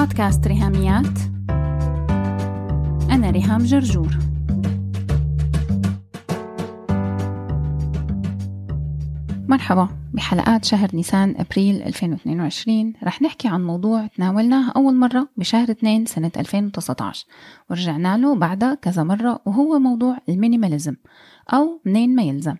بودكاست ريهاميات. أنا ريهام جرجور. مرحبا بحلقات شهر نيسان أبريل 2022 رح نحكي عن موضوع تناولناه أول مرة بشهر 2 سنة 2019 ورجعنا له بعدها كذا مرة وهو موضوع المينيماليزم أو منين ما يلزم.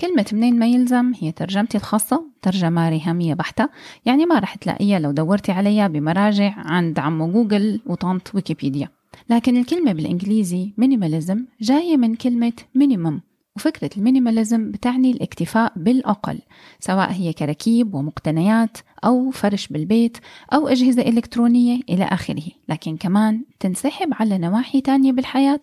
كلمة منين ما يلزم هي ترجمتي الخاصة ترجمة ريهامية بحتة. يعني ما رح تلاقيها لو دورتي عليها بمراجع عند عمو جوجل وطنط ويكيبيديا. لكن الكلمة بالإنجليزي minimalism جاية من كلمة minimum وفكرة ال minimalism بتعني الاكتفاء بالأقل سواء هي كركيب ومقتنيات أو فرش بالبيت أو أجهزة إلكترونية إلى آخره. لكن كمان تنسحب على نواحي تانية بالحياة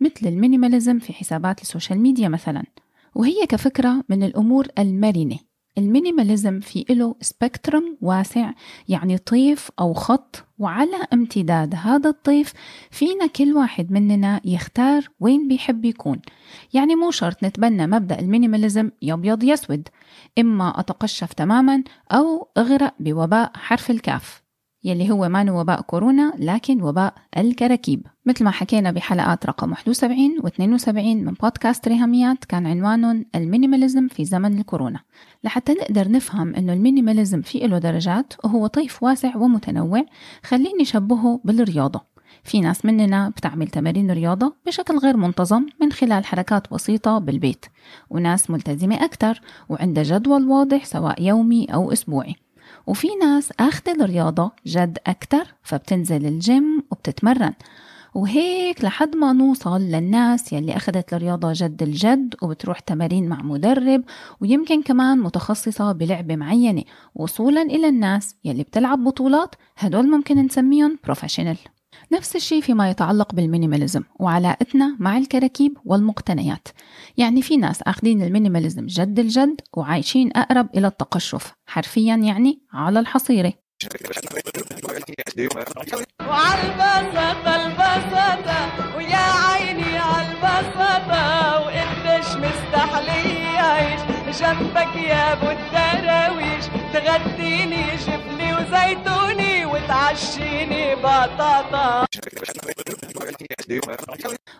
مثل ال minimalism في حسابات ال social media مثلا. وهي كفكرة من الأمور المرنة. ال minimalism في له spectrum واسع يعني طيف أو خط وعلى امتداد هذا الطيف فينا كل واحد مننا يختار وين بيحب يكون. يعني مو شرط نتبنى مبدأ ال minimalism يا بيض يا سود إما أتقشف تماما أو أغرق بوباء حرف الكاف. يلي هو ما وباء كورونا لكن وباء الكراكيب مثل ما حكينا بحلقات رقم 71 و 72 من بودكاست ريهاميات كان عنوانهم ال minimalism في زمن الكورونا. لحتى نقدر نفهم إنه ال minimalism في له درجات وهو طيف واسع ومتنوع خليني شبهه بالرياضة. في ناس مننا بتعمل تمارين رياضة بشكل غير منتظم من خلال حركات بسيطة بالبيت وناس ملتزمة أكثر وعندها جدول واضح سواء يومي أو أسبوعي. وفي ناس أخذ الرياضة جد أكتر فبتنزل الجيم وبتتمرن. وهيك لحد ما نوصل للناس يلي أخذت الرياضة جد الجد وبتروح تمارين مع مدرب ويمكن كمان متخصصة بلعبة معينة وصولا إلى الناس يلي بتلعب بطولات هدول ممكن نسميهم professional نفس الشيء فيما يتعلق بال minimalism وعلاقتنا مع الكراكيب والمقتنيات. يعني في ناس أخذين ال minimalism جد الجد وعايشين أقرب إلى التقشف حرفيا يعني على الحصيرة. ويا عيني عالبسطة وقديش مستحلي عيش جنبك يا ابو الدراويش تغديني جبني وزيتوني وتعشيني بطاطا.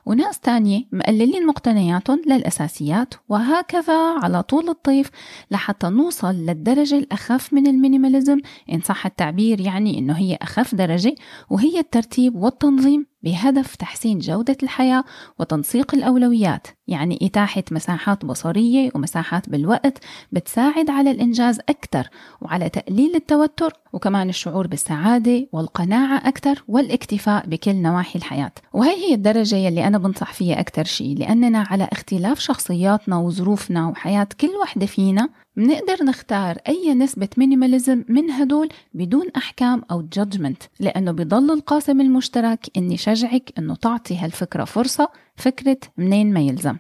وناس تانية مقللين مقتنياتهم للأساسيات وهكذا على طول الطيف لحتى نوصل للدرجة الأخف من المينيماليزم. إن صح التعبير يعني إنه هي أخف درجة وهي الترتيب والتنظيم. بهدف تحسين جودة الحياة وتنسيق الأولويات يعني إتاحة مساحات بصرية ومساحات بالوقت بتساعد على الإنجاز أكثر وعلى تقليل التوتر وكمان الشعور بالسعادة والقناعة أكثر والاكتفاء بكل نواحي الحياة. وهي هي الدرجة يلي أنا بنصح فيها أكثر شيء لأننا على اختلاف شخصياتنا وظروفنا وحياة كل وحدة فينا منقدر نختار أي نسبة minimalism من هدول بدون أحكام أو judgment لأنه بضل القاسم المشترك إني شجعك إنه تعطي هالفكرة فرصة فكرة minimalism.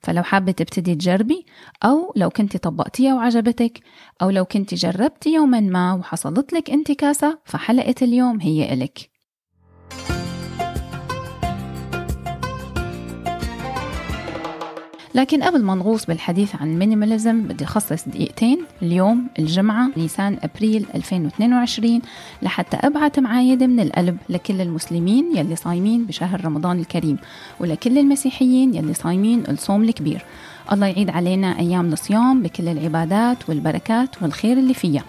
فلو حابة تبتدي تجربي أو لو كنت طبقتيها وعجبتك أو لو كنت جربتي يوما ما وحصلت لك انتكاسة فحلقة اليوم هي إلك. لكن قبل ما نغوص بالحديث عن ال minimalism بدي أخصص دقيقتين. اليوم الجمعة نيسان أبريل 2022 لحتى أبعت معايدة من القلب لكل المسلمين يلي صايمين بشهر رمضان الكريم ولكل المسيحيين يلي صايمين الصوم الكبير. الله يعيد علينا أيام الصيام بكل العبادات والبركات والخير اللي فيها.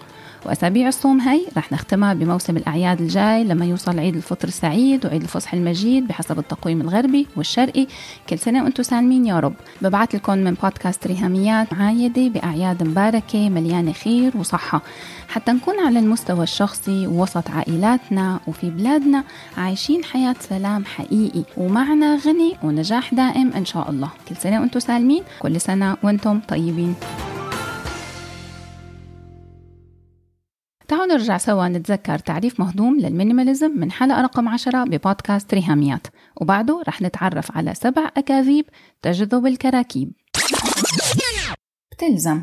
وأسابيع الصوم هي رح نختمها بموسم الأعياد الجاي لما يوصل عيد الفطر السعيد وعيد الفصح المجيد بحسب التقويم الغربي والشرقي. كل سنة وأنتم سالمين يا رب. ببعث لكم من بودكاست ريهاميات معايدة بأعياد مباركة مليانة خير وصحة. حتى نكون على المستوى الشخصي ووسط عائلاتنا وفي بلادنا عايشين حياة سلام حقيقي. ومعنا غني ونجاح دائم إن شاء الله. كل سنة وأنتم سالمين. كل سنة وأنتم طيبين. نرجع سوا نتذكر تعريف مهضوم للمينيماليزم من حلقة رقم عشرة ببودكاست ريهاميات. وبعده رح نتعرف على سبع أكاذيب تجذب الكراكيب. بتلزم.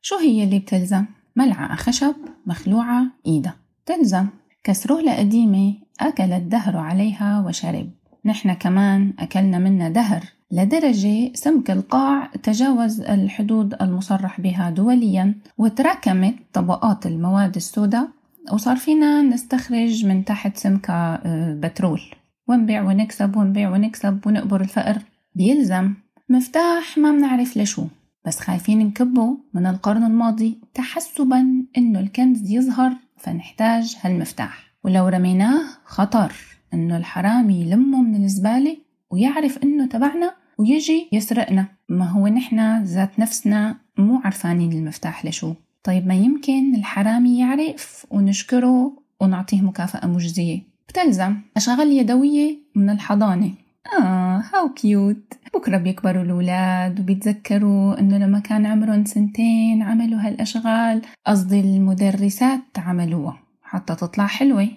شو هي اللي بتلزم؟ ملعقة خشب مخلوعة إيدها تلزم كسرولة قديمة أكل الدهر عليها وشرب. نحن كمان أكلنا منها دهر. لدرجة سمك القاع تجاوز الحدود المصرح بها دوليا وتراكمت طبقات المواد السوداء وصار فينا نستخرج من تحت سمكة آه، بترول. ونبيع ونكسب ونبيع ونكسب ونقبر الفقر. بيلزم. مفتاح ما بنعرف لشو. بس خايفين نكبه من القرن الماضي. تحسبا إنه الكنز يظهر فنحتاج هالمفتاح. ولو رميناه خطر. إنه الحرامي يلمه من الزبالة. ويعرف إنه تبعنا ويجي يسرقنا. ما هو نحنا ذات نفسنا مو عرفانين المفتاح لشو. طيب ما يمكن الحرامي يعرف ونشكره ونعطيه مكافأة مجزية. بتلزم. أشغال يدوية من الحضانة. آه هاو كيوت بكرة بيكبروا الأولاد وبيتذكروا إنه لما كان عمرهم سنتين عملوا هالأشغال. قصدي المدرسات عملوها. حتى تطلع حلوة.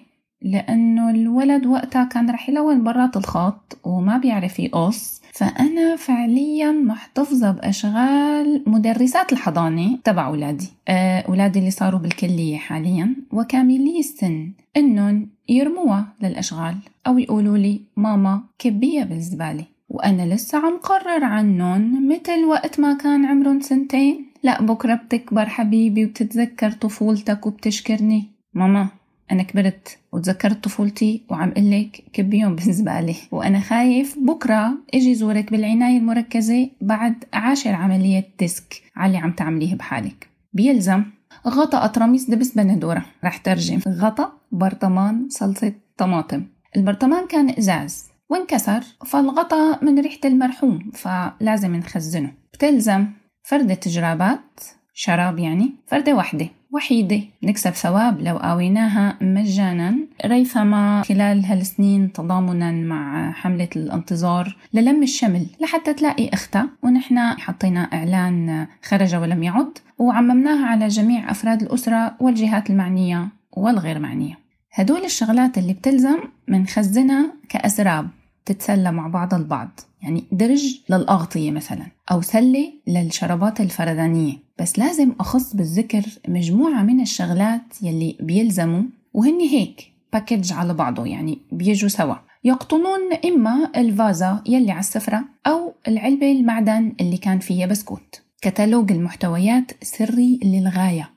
لأنه الولد وقتها كان رح يلون برات الخط وما بيعرف يقص. فأنا فعليا محتفظة بأشغال مدرسات الحضانة تبع أولادي. أه، أولادي اللي صاروا بالكلية حاليا. وكاملي السن إنهم يرموها للأشغال أو يقولوا لي ماما كبيها بالزبالة. وأنا لسه عم قرر عليهم مثل وقت ما كان عمرهم سنتين. لا بكرة بتكبر حبيبي وبتتذكر طفولتك وبتشكرني. ماما. أنا كبرت وتذكرت طفولتي وعم قلك كبيهم بالزبالة وأنا خايف بكرة إجي زورك بالعناية المركزة بعد عاشر عملية ديسك على اللي عم تعمليه بحالك. بيلزم. غطا قطرميز دبس بندورة. رح ترجم. غطا برطمان صلصة طماطم. البرطمان كان إزاز. وانكسر فالغطأ من ريحة المرحوم فلازم نخزنه. بتلزم. فردة جرابات شراب يعني. فردة واحدة. وحيدة. نكسب ثواب لو قاويناها مجانا. ريثما خلال هالسنين تضامنا مع حملة الانتظار للم الشمل لحتى تلاقي أختها ونحن حطينا إعلان خرج ولم يعد وعممناها على جميع أفراد الأسرة والجهات المعنية والغير معنية. هدول الشغلات اللي بتلزم منخزنها كأسراب تتسلى مع بعض البعض. يعني درج للأغطية مثلا أو سلة للشرابات الفردانية بس لازم أخص بالذكر مجموعة من الشغلات يلي بيلزموا وهن هيك package على بعضه. يعني بيجوا سوا. يقطنون إما الفازة يلي على السفرة أو العلبة المعدن اللي كان فيها بسكوت. كتالوج المحتويات سري للغاية.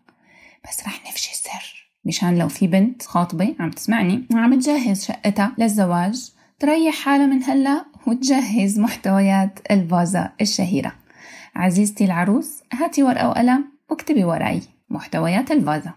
بس رح نفشي السر. مشان لو في بنت خاطبة عم تسمعني وعم تجهز شقتها للزواج. تريح حالها من هلا وتجهز محتويات الفازة الشهيرة. عزيزتي العروس هاتي ورقة وقلم واكتبي وراي محتويات الفازة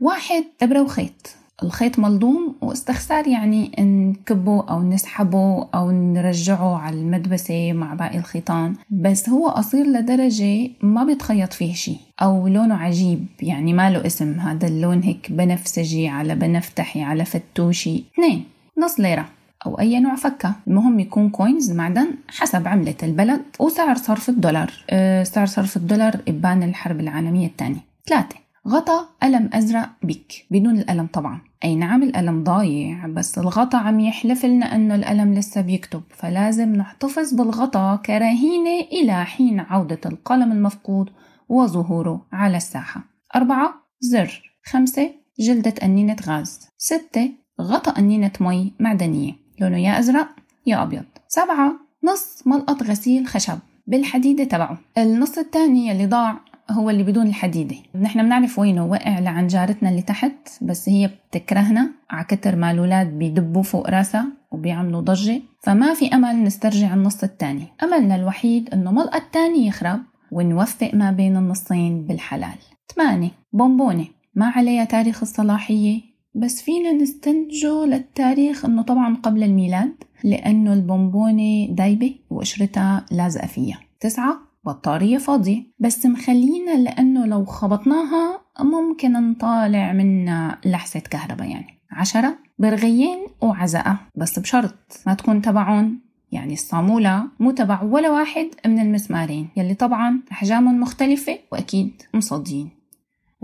واحد إبرة وخيط. الخيط ملضوم واستخسار يعني نكبه أو نسحبه أو نرجعه على المدبسة مع باقي الخيطان. بس هو قصير لدرجة ما بيتخيط فيه شي. أو لونه عجيب يعني ما له اسم. هذا اللون هيك بنفسجي على بنفتحي على فتوشي. اثنين نص ليرة. أو أي نوع فكة. المهم يكون كوينز معدن حسب عملة البلد وسعر صرف الدولار. أه سعر صرف الدولار إبان الحرب العالمية الثانية. ثلاثة غطا قلم أزرق بيك بدون القلم طبعا. أي نعم القلم ضايع بس الغطا عم يحلف لنا أنه القلم لسه بيكتب. فلازم نحتفظ بالغطا كرهينة إلى حين عودة القلم المفقود وظهوره على الساحة. أربعة زر. خمسة جلدة أنينة غاز. ستة غطا أنينة مي معدنية. لونه يا أزرق يا أبيض. سبعة نص ملقط غسيل خشب بالحديدة تبعه. النص الثاني اللي ضاع هو اللي بدون الحديدة. نحن بنعرف وينه وقع لعن جارتنا اللي تحت بس هي بتكرهنا. عكتر ما الولاد بيدبوا فوق راسها وبيعملوا ضجة فما في أمل نسترجع النص الثاني. أملنا الوحيد إنه ملقط تاني يخرب ونوفق ما بين النصين بالحلال. ثمانية بونبونة. ما عليها تاريخ الصلاحية بس فينا نستنتجه للتاريخ إنه طبعا قبل الميلاد لأنه البونبونة دايبة وقشرتها لازقة فيها تسعة بطارية فاضية. بس مخلينا لأنه لو خبطناها ممكن نطالع منها لحسة كهرباء يعني. عشرة برغيين وعزقة بس بشرط ما تكون تبعهم يعني الصامولة مو تبع ولا واحد من المسمارين يلي طبعا أحجامهم مختلفة وأكيد مصدين.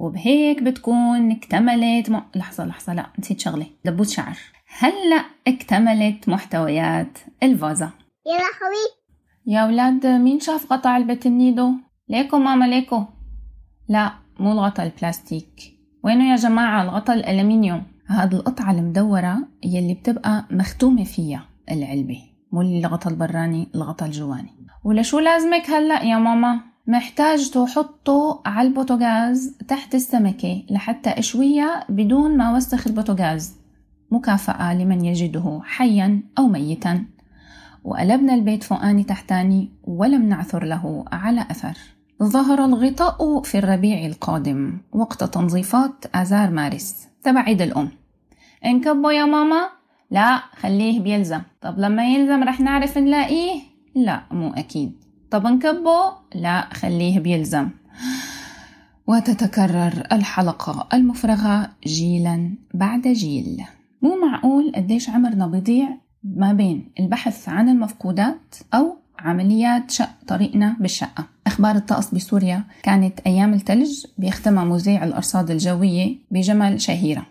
وبهيك بتكون اكتملت م... لحظة لحظة لا نسيت شغلة دبوس شعر. هلأ اكتملت محتويات الفازة. يا لهوي يا ولاد مين شاف غطا علبة النيدو؟ ليكو ماما ليكو. لا مو الغطا البلاستيك. وينه يا جماعة الغطا الألمنيوم؟ هاد القطعة المدورة يلي بتبقى مختومة فيها العلبة مو الغطا البراني الغطا الجواني. ولشو لازمك هلأ يا ماما؟ محتاج تحطه على البوتوغاز تحت السمكة لحتى أشويها بدون ما وسخ البوتوغاز. مكافأة لمن يجده حيا أو ميتا. وقلبنا البيت فوقاني تحتاني ولم نعثر له على أثر. ظهر الغطاء في الربيع القادم وقت تنظيفات آذار مارس تبع عيد الأم. انكبه يا ماما؟ لا خليه بيلزم. طب لما يلزم رح نعرف نلاقيه؟ لا مو أكيد. طب نكبه؟ لا خليه بيلزم. وتتكرر الحلقة المفرغة جيلا بعد جيل. مو معقول قديش عمرنا بيضيع ما بين البحث عن المفقودات أو عمليات شق طريقنا بالشقة. أخبار الطقس بسوريا كانت أيام الثلج بيختمها مذيع الأرصاد الجوية بجمل شهيرة.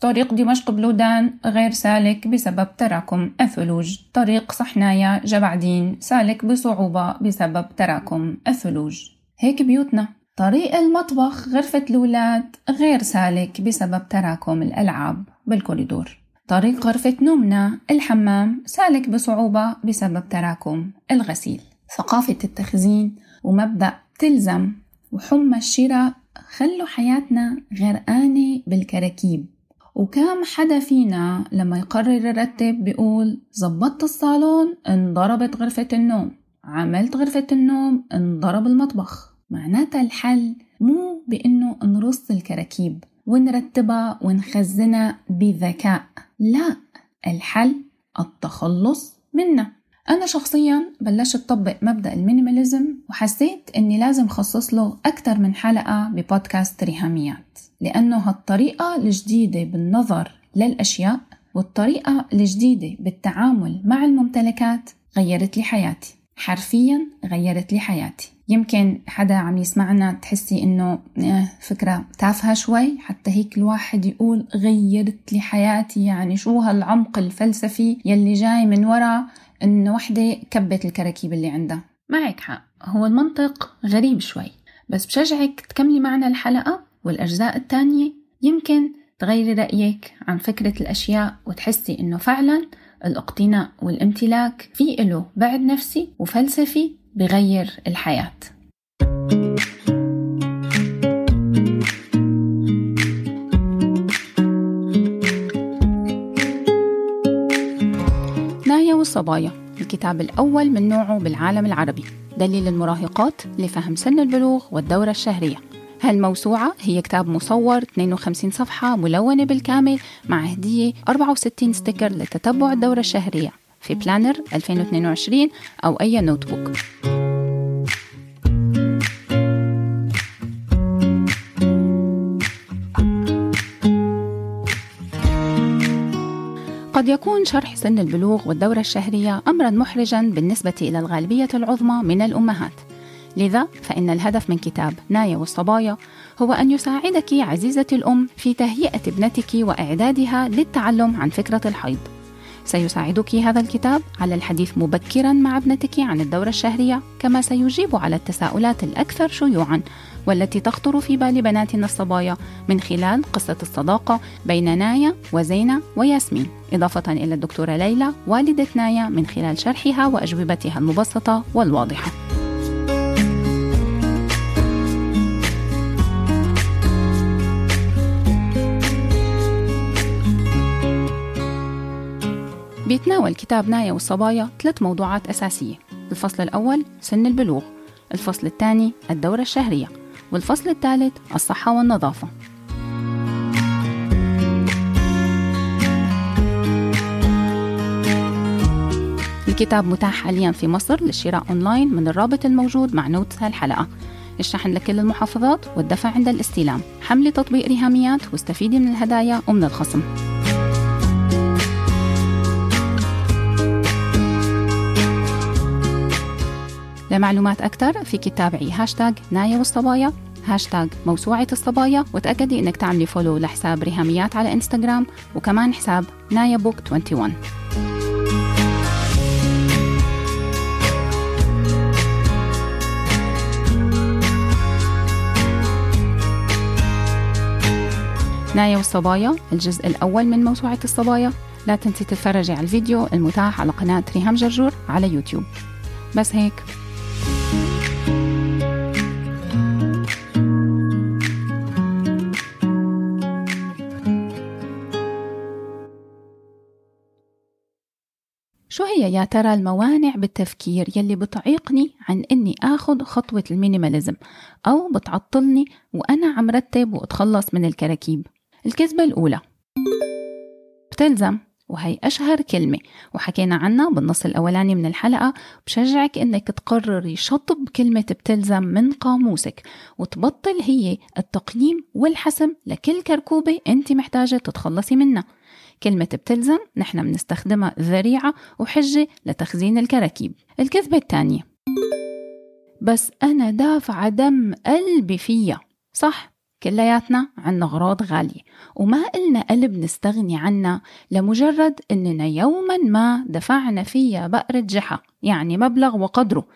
طريق دمشق بلودان غير سالك بسبب تراكم الثلوج. طريق صحنايا جبعدين سالك بصعوبة بسبب تراكم الثلوج. هيك بيوتنا. طريق المطبخ غرفة الولاد غير سالك بسبب تراكم الألعاب بالكوريدور. طريق غرفة نومنا الحمام سالك بصعوبة بسبب تراكم الغسيل. ثقافة التخزين ومبدأ تلزم وحمى الشراء خلوا حياتنا غرقانة بالكراكيب. وكم حدا فينا لما يقرر يرتب بيقول زبطت الصالون انضربت غرفة النوم عملت غرفة النوم انضرب المطبخ معناتها الحل مو بإنه نرص الكراكيب ونرتبها ونخزنها بذكاء لا الحل التخلص منها. أنا شخصيا بلشت أطبق مبدأ المينيماليزم وحسيت إني لازم خصص له أكثر من حلقة ببودكاست ريهاميات لأنه هالطريقة الجديدة بالنظر للأشياء والطريقة الجديدة بالتعامل مع الممتلكات غيرت لي حياتي حرفيا غيرت لي حياتي. يمكن حدا عم يسمعنا تحسي إنه آه، فكرة تافهة شوي حتى هيك الواحد يقول غيرت لي حياتي يعني شو هالعمق الفلسفي يلي جاي من وراء انه وحدة كبت الكراكيب اللي عندها. معك حق. هو المنطق غريب شوي بس بشجعك تكملي معنا الحلقة والأجزاء الثانية يمكن تغيري رأيك عن فكرة الأشياء وتحسي إنه فعلا الاقتناء والامتلاك في له بعد نفسي وفلسفي بغير الحياة. نايا والصبايا الكتاب الأول من نوعه بالعالم العربي. دليل المراهقات لفهم سن البلوغ والدورة الشهرية. هالموسوعة هي كتاب مصور 52 صفحة ملونة بالكامل مع هدية 64 sticker لتتبع الدورة الشهرية في planner 2022 أو أي notebook. قد يكون شرح سن البلوغ والدورة الشهرية أمرا محرجا بالنسبة إلى الغالبية العظمى من الأمهات. لذا فإن الهدف من كتاب نايا والصبايا هو أن يساعدك عزيزتي الأم في تهيئة ابنتك وإعدادها للتعلم عن فكرة الحيض. سيساعدك هذا الكتاب على الحديث مبكرا مع ابنتك عن الدورة الشهرية كما سيجيب على التساؤلات الأكثر شيوعا والتي تخطر في بال بناتنا الصبايا من خلال قصة الصداقة بين نايا وزينة وياسمين. إضافة إلى الدكتورة ليلى والدة نايا من خلال شرحها وأجوبتها المبسطة والواضحة. بيتناول كتاب نايا والصبايا ثلاث موضوعات أساسية. الفصل الأول سن البلوغ. الفصل الثاني الدورة الشهرية. والفصل الثالث الصحة والنظافة. الكتاب متاح حاليا في مصر للشراء أونلاين من الرابط الموجود مع notes هالحلقة. الشحن لكل المحافظات والدفع عند الاستلام. حملي تطبيق ريهاميات واستفيدي من الهدايا ومن الخصم. لمعلومات أكثر فيك تتابعي هاشتاج نايا والصبايا هاشتاج موسوعة الصبايا وتأكدي إنك تعملي follow لحساب ريهاميات على إنستغرام وكمان حساب نايا book 21 نايا والصبايا الجزء الأول من موسوعة الصبايا. لا تنسي تتفرجي على الفيديو المتاح على قناة ريهام جرجور على يوتيوب. بس هيك. شو هي يا ترى الموانع بالتفكير يلي بتعيقني عن إني آخذ خطوة المينيماليزم أو بتعطلني وأنا عم رتب وأتخلص من الكراكيب؟ الكذبة الأولى. بتلزم وهي أشهر كلمة وحكينا عنها بالنص الأولاني من الحلقة. بشجعك إنك تقرري شطب كلمة بتلزم من قاموسك وتبطل هي التقييم والحسم لكل كركوبة أنت محتاجة تتخلصي منها. كلمة بتلزم نحن بنستخدمها ذريعة وحجة لتخزين الكراكيب. الكذبة الثانية. بس أنا دافعة دم قلبي فيها. صح كلياتنا عنا أغراض غالية وما إلنا قلب نستغني عنها لمجرد إننا يوما ما دفعنا فيها بقرة جحا يعني مبلغ وقدره.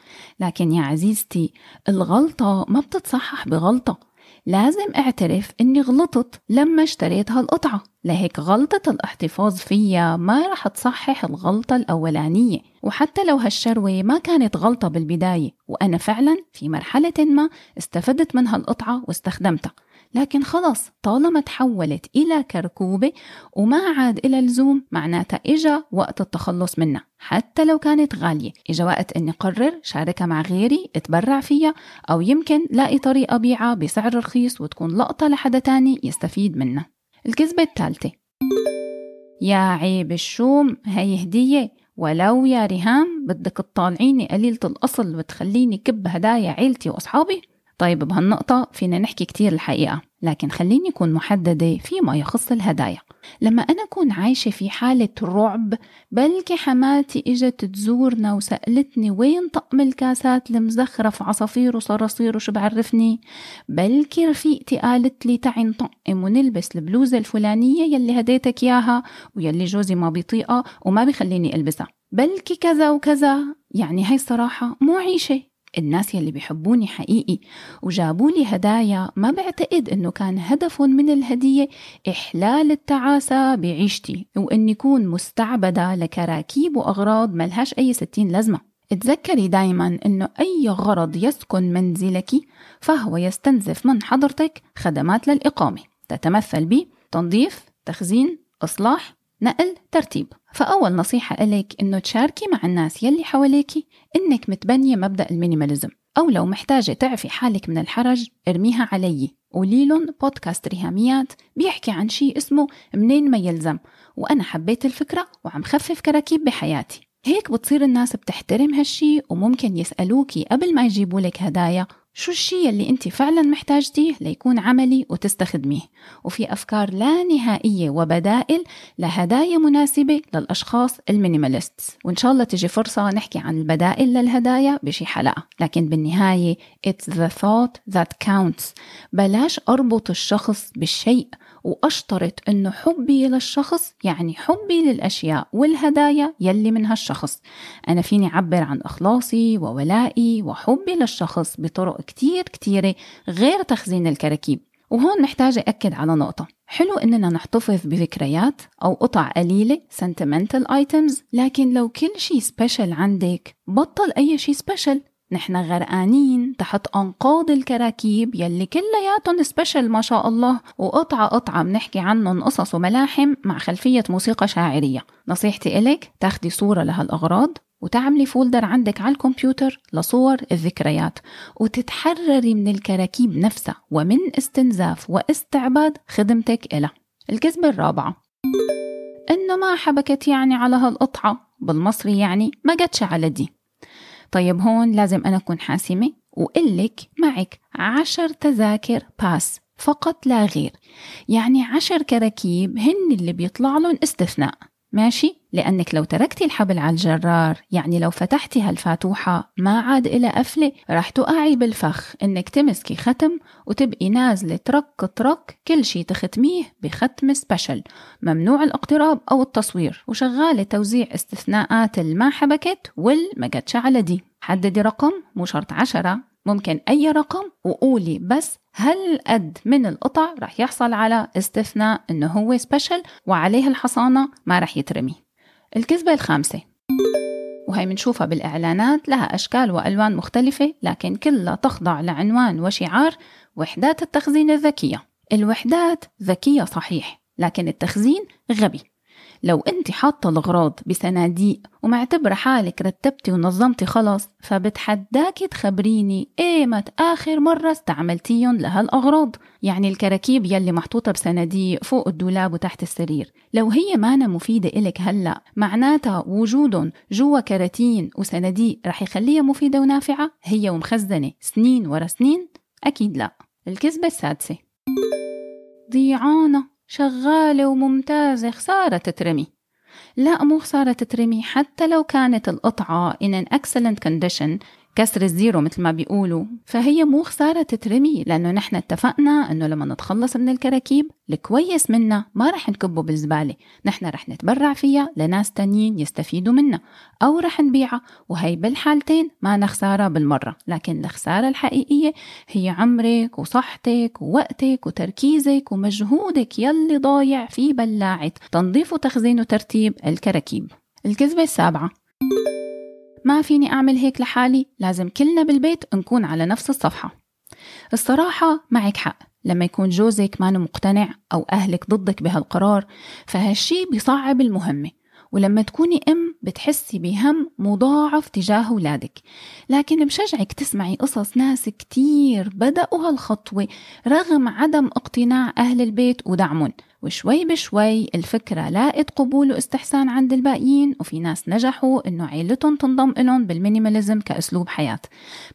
لكن يا عزيزتي الغلطة ما بتتصحح بغلطة. لازم اعترف إني غلطت لما اشتريت هالقطعة لهيك غلطة الاحتفاظ فيها ما رح تصحح الغلطة الأولانية وحتى لو هالشروة ما كانت غلطة بالبداية وأنا فعلا في مرحلة ما استفدت من هالقطعة واستخدمتها. لكن خلص طالما تحولت إلى كركوبة وما عاد إلى لزوم معناتها إجا وقت التخلص منها حتى لو كانت غالية. إجا وقت أني قرر شاركها مع غيري اتبرع فيها أو يمكن لاقي طريقة بيعها بسعر رخيص وتكون لقطة لحدا تاني يستفيد منها. الكذبة الثالثة. يا عيب الشوم هي هدية. ولو يا ريهام بدك تطالعيني قليلة الأصل وتخليني كب هدايا عيلتي وأصحابي؟ طيب بهالنقطة فينا نحكي كتير الحقيقة لكن خليني أكون محددة فيما يخص الهدايا. لما أنا أكون عايشة في حالة رعب بلكي حماتي إجت تزورنا وسألتني وين طقم الكاسات المزخرف عصافير وصراصير وشو بعرفني؟ بلكي رفيقتي قالت لي تعي نطقم ونلبس البلوزة الفلانية يلي هديتك إياها ويلي جوزي ما بيطيقها وما بيخليني ألبسها. بلكي كذا وكذا يعني هاي الصراحة مو عيشة. الناس يلي بيحبوني حقيقي وجابوا لي هدايا ما بعتقد إنه كان هدف من الهدية إحلال التعاسة بعيشتي واني كون مستعبدة لكراكيب وأغراض ملهاش أي ستين لازمة. اتذكري دايما إنه أي غرض يسكن منزلك فهو يستنزف من حضرتك خدمات للإقامة. تتمثل بتنظيف تخزين إصلاح نقل ترتيب. فأول نصيحة إلك إنه تشاركي مع الناس يلي حواليكي إنك متبنية مبدأ ال minimalism أو لو محتاجة تعفي حالك من الحرج ارميها علي. قوليلن بودكاست ريهاميات بيحكي عن شيء اسمه منين ما يلزم وأنا حبيت الفكرة وعم خفف كراكيب بحياتي. هيك بتصير الناس بتحترم هالشي وممكن يسألوكي قبل ما يجيبوا لك هدايا شو الشيء اللي أنت فعلا محتاجتيه ليكون عملي وتستخدميه؟ وفي أفكار لا نهائية وبدائل لهدايا مناسبة للأشخاص ال minimalist وإن شاء الله تجي فرصة نحكي عن البدائل للهدايا بشي حلقه لكن بالنهاية it's the thought that counts. بلاش أربط الشخص بالشيء وأشترط أنه حبي للشخص يعني حبي للأشياء والهدايا يلي من هالشخص. أنا فيني أعبر عن إخلاصي وولائي وحبي للشخص بطرق كتير كتيرة غير تخزين الكراكيب. وهون محتاجة أكد على نقطة. حلو إننا نحتفظ بذكريات أو قطع قليلة sentimental items لكن لو كل شي سبيشل عندك بطل أي شي سبيشل نحن غرقانين تحت أنقاض الكراكيب يلي كلياتهم سبيشل ما شاء الله وقطعة قطعة بنحكي عنهم قصص وملاحم مع خلفية موسيقى شاعرية. نصيحتي إلك تاخدي صورة لهالأغراض وتعملي فولدر عندك على الكمبيوتر لصور الذكريات. وتتحرري من الكراكيب نفسها ومن استنزاف واستعباد خدمتك إلها. الكذبة الرابعة. إنه ما حبكت يعني على هالقطعة. بالمصري يعني ما جتش على دي. طيب هون لازم أنا أكون حاسمة وقلك معك عشر تذاكر pass فقط لا غير. يعني عشر كراكيب هن اللي بيطلع لهم استثناء. ماشي؟ لأنك لو تركتي الحبل على الجرار يعني لو فتحتي هالفاتوحة ما عاد إلى قفلة رح تقعي بالفخ إنك تمسكي ختم وتبقي نازلة ترك ترك كل شي تختميه بختم special ممنوع الاقتراب أو التصوير وشغالة توزيع استثناءات الما حبكت والما على دي حددي رقم مو شرط عشرة ممكن أي رقم وقولي بس هل قد من القطع رح يحصل على استثناء إنه هو special وعليه الحصانة ما رح يترمي. الكذبة الخامسة. وهي منشوفها بالإعلانات لها أشكال وألوان مختلفة لكن كلها تخضع لعنوان وشعار وحدات التخزين الذكية. الوحدات ذكية صحيح لكن التخزين غبي. لو أنت حاطة الأغراض بصناديق ومعتبرة حالك رتبتي ونظمتي خلص فبتحداكي تخبريني ايمت آخر مرة استعملتيهم لهالأغراض يعني الكراكيب يلي محطوطة بصناديق فوق الدولاب وتحت السرير. لو هي مانا مفيدة إلك هلأ معناتها وجودهم جوا كراتين وصناديق رح يخليها مفيدة ونافعة؟ هي ومخزنة. سنين ورا سنين؟ أكيد لأ. الكذبة السادسة. ضيعانة شغالة وممتازة خسارة تترمي. لا مو خسارة تترمي حتى لو كانت القطعة in an excellent condition كسر الزيرو مثل ما بيقولوا. فهي مو خسارة تترمي لأنه نحن اتفقنا أنه لما نتخلص من الكراكيب الكويس منا ما رح نكبه بالزبالة. نحن رح نتبرع فيها لناس تانيين يستفيدوا منها أو رح نبيعها. وهي بالحالتين ما نخسارة بالمرة. لكن الخسارة الحقيقية هي عمرك وصحتك ووقتك وتركيزك ومجهودك يلي ضايع في بلاعة تنظيف وتخزين وترتيب الكراكيب. الكذبة السابعة. ما فيني أعمل هيك لحالي لازم كلنا بالبيت نكون على نفس الصفحة. الصراحة معك حق لما يكون جوزك ما مقتنع أو أهلك ضدك بهالقرار فهالشي بيصعب المهمة. ولما تكوني أم بتحسي بهم مضاعف تجاه أولادك. لكن بشجعك تسمعي قصص ناس كتير بدأوا هالخطوة رغم عدم اقتناع أهل البيت ودعمهم. وشوي بشوي الفكرة لاقت قبول واستحسان عند الباقيين وفي ناس نجحوا إنه عيلتهم تنضم إلهم بال minimalism كأسلوب حياة.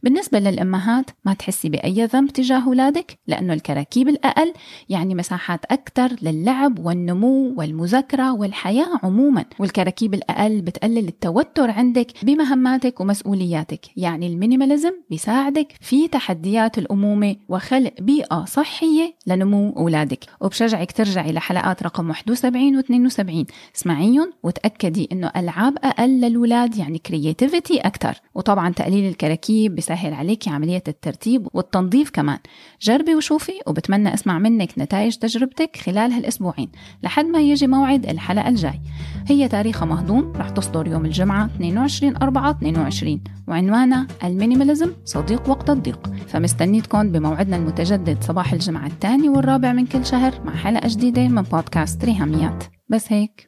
بالنسبة للأمهات ما تحسي بأي ذنب تجاه أولادك؟ لأنه الكراكيب الأقل يعني مساحات أكثر للعب والنمو والمذاكرة والحياة عموما. والكراكيب الأقل بتقلل التوتر عندك بمهماتك ومسؤولياتك. يعني ال minimalism بيساعدك في تحديات الأمومة وخلق بيئة صحية لنمو أولادك. وبشجعك ترجعي لحلقات رقم 71 و 72 اسمعيهم وتأكدي إنه ألعاب أقل للولاد يعني creativity أكثر وطبعا تقليل الكراكيب بيسهل عليكي عملية الترتيب والتنظيف كمان. جربي وشوفي وبتمنى أسمع منك نتائج تجربتك خلال هالأسبوعين. لحد ما يجي موعد الحلقة الجاي. هي تاريخها مهضوم رح تصدر يوم الجمعة 22 4 22 وعنوانها ال minimalism صديق وقت الضيق. فمستنيتكم بموعدنا المتجدد صباح الجمعة الثاني والرابع من كل شهر مع حلقة جديدة من بودكاست ريهاميات. بس هيك.